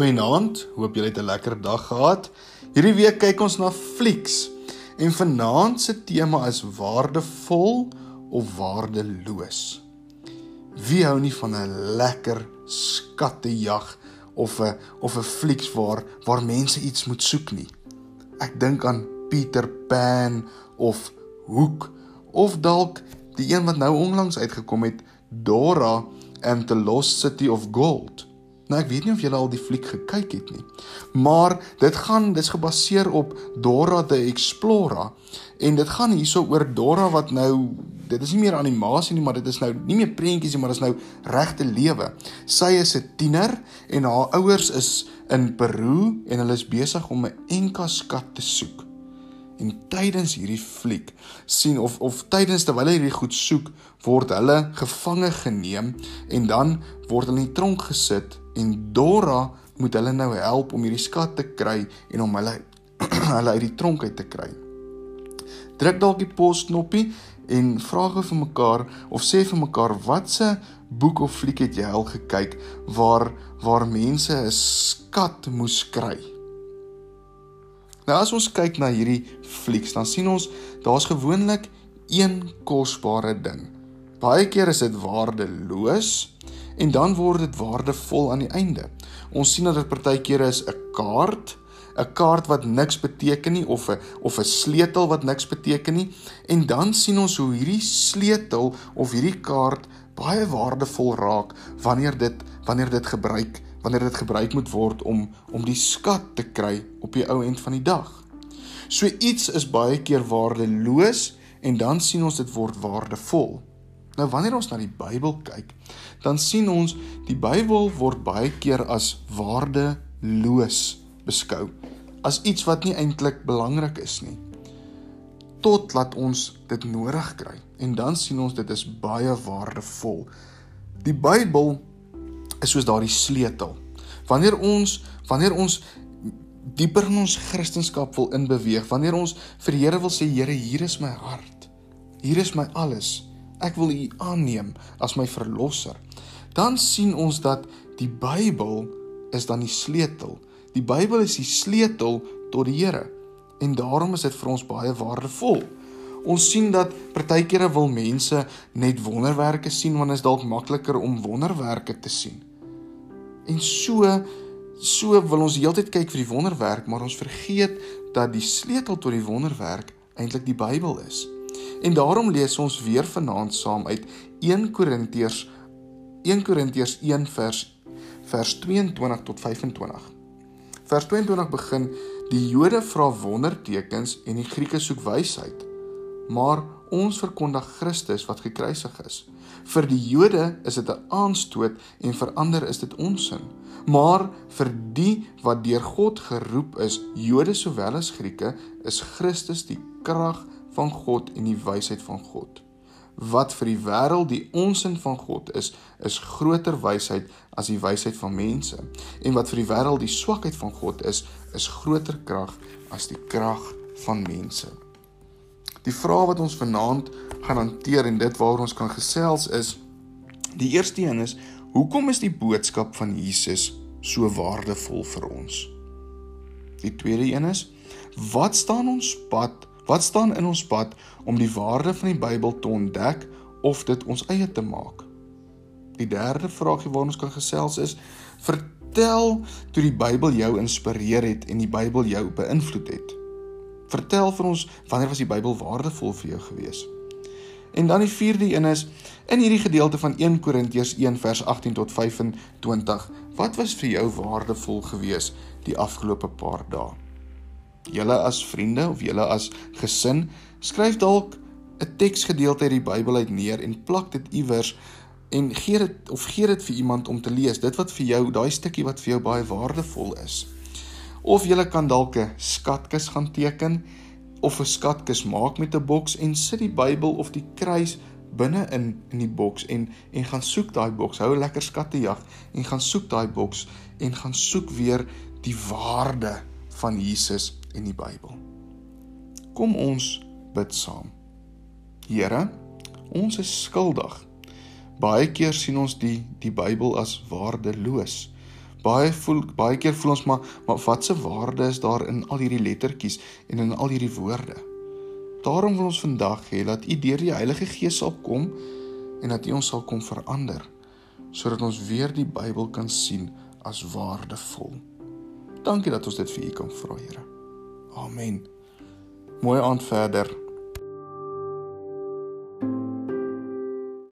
Goeienaand, hoop julle het 'n lekker dag gehad. Hierdie week kyk ons na flieks en vanaand se tema is waardevol of waardeloos. Wie hou nie van 'n lekker skattejag of 'n of 'n flieks waar waar mense iets moet soek nie. Ek dink aan Peter Pan of Hook of dalk die een wat nou onlangs uitgekom het, Dora and the Lost City of Gold. Nou ek weet nie of julle al die fliek gekyk het nie. Maar dit gaan dis gebaseer op Dora the Explorer en dit gaan hierso oor Dora wat nou dit is nie meer animasie nie, maar dit is nou nie meer prentjies nie, maar dit is nou regte lewe. Sy is 'n tiener en haar ouers is in Peru en hulle is besig om 'n Enka skat te soek. En tydens hierdie fliek sien of of tydens terwyl hulle hierdie goed soek, word hulle gevange geneem en dan word hulle in die tronk gesit en Dora moet hulle nou help om hierdie skat te kry en om hulle hulle uit die tronk uit te kry. Druk dalk die pos knoppie en vra gou vir mekaar of sê vir mekaar watse boek of fliek het jy al gekyk waar waar mense 'n skat moes kry? Nou as ons kyk na hierdie flieks, dan sien ons daar's gewoonlik een kosbare ding. Baie keer is dit waardeloos en dan word dit waardevol aan die einde. Ons sien dat dit partykeer is 'n kaart, 'n kaart wat niks beteken nie of 'n of 'n sleutel wat niks beteken nie en dan sien ons hoe hierdie sleutel of hierdie kaart baie waardevol raak wanneer dit wanneer dit gebruik wanneer dit gebruik moet word om om die skat te kry op die ou end van die dag. So iets is baie keer waardeloos en dan sien ons dit word waardevol. Nou wanneer ons na die Bybel kyk, dan sien ons die Bybel word baie keer as waardeloos beskou, as iets wat nie eintlik belangrik is nie. Tot laat ons dit nodig kry en dan sien ons dit is baie waardevol. Die Bybel is soos daardie sleutel. Wanneer ons wanneer ons dieper in ons kristendom wil inbeweeg, wanneer ons vir die Here wil sê Here, hier is my hart. Hier is my alles. Ek wil U aanneem as my verlosser. Dan sien ons dat die Bybel is dan die sleutel. Die Bybel is die sleutel tot die Here en daarom is dit vir ons baie waardevol. Ons sien dat partykeere wil mense net wonderwerke sien want dit is dalk makliker om wonderwerke te sien. En so so wil ons heeltyd kyk vir die wonderwerk, maar ons vergeet dat die sleutel tot die wonderwerk eintlik die Bybel is. En daarom lees ons weer vanaand saam uit 1 Korintiërs 1 Korintiërs 1 vers vers 22 tot 25. Vers 22 begin: Die Jode vra wondertekens en die Grieke soek wysheid. Maar ons verkondig Christus wat gekruisig is. Vir die Jode is dit 'n aanstoot en vir ander is dit onsin. Maar vir die wat deur God geroep is, Jode sowel as Grieke, is Christus die krag van God en die wysheid van God. Wat vir die wêreld die onsin van God is, is groter wysheid as die wysheid van mense. En wat vir die wêreld die swakheid van God is, is groter krag as die krag van mense. Die vraag wat ons vanaand gaan hanteer en dit waaroor ons kan gesels is die eerste een is hoekom is die boodskap van Jesus so waardevol vir ons? Die tweede een is wat staan ons pad? Wat staan in ons pad om die waarde van die Bybel te ontdek of dit ons eie te maak? Die derde vraagie waarna ons kan gesels is vertel toe die Bybel jou inspireer het en die Bybel jou beïnvloed het. Vertel vir ons wanneer was die Bybel waardevol vir jou gewees? En dan die vierde een is in hierdie gedeelte van 1 Korintiërs 1 vers 18 tot 25. Wat was vir jou waardevol gewees die afgelope paar dae? Julle as vriende of julle as gesin, skryf dalk 'n teksgedeelte uit die Bybel uit neer en plak dit iewers en gee dit of gee dit vir iemand om te lees. Dit wat vir jou, daai stukkie wat vir jou baie waardevol is. Of jy kan dalk 'n skatkis gaan teken of 'n skatkis maak met 'n boks en sit die Bybel of die kruis binne in in die boks en en gaan soek daai boks. Hou 'n lekker skattejag en gaan soek daai boks en gaan soek weer die waarde van Jesus en die Bybel. Kom ons bid saam. Here, ons is skuldig. Baie keer sien ons die die Bybel as waardeloos. Baie voel baie keer voel ons maar maar wat se waarde is daar in al hierdie lettertjies en in al hierdie woorde? Daarom wil ons vandag hê dat U deur die Heilige Gees sal kom en dat U ons sal kom verander sodat ons weer die Bybel kan sien as waardevol. Dankie dat ons dit vir U kan vra, Here. Amen. Mooi aand verder.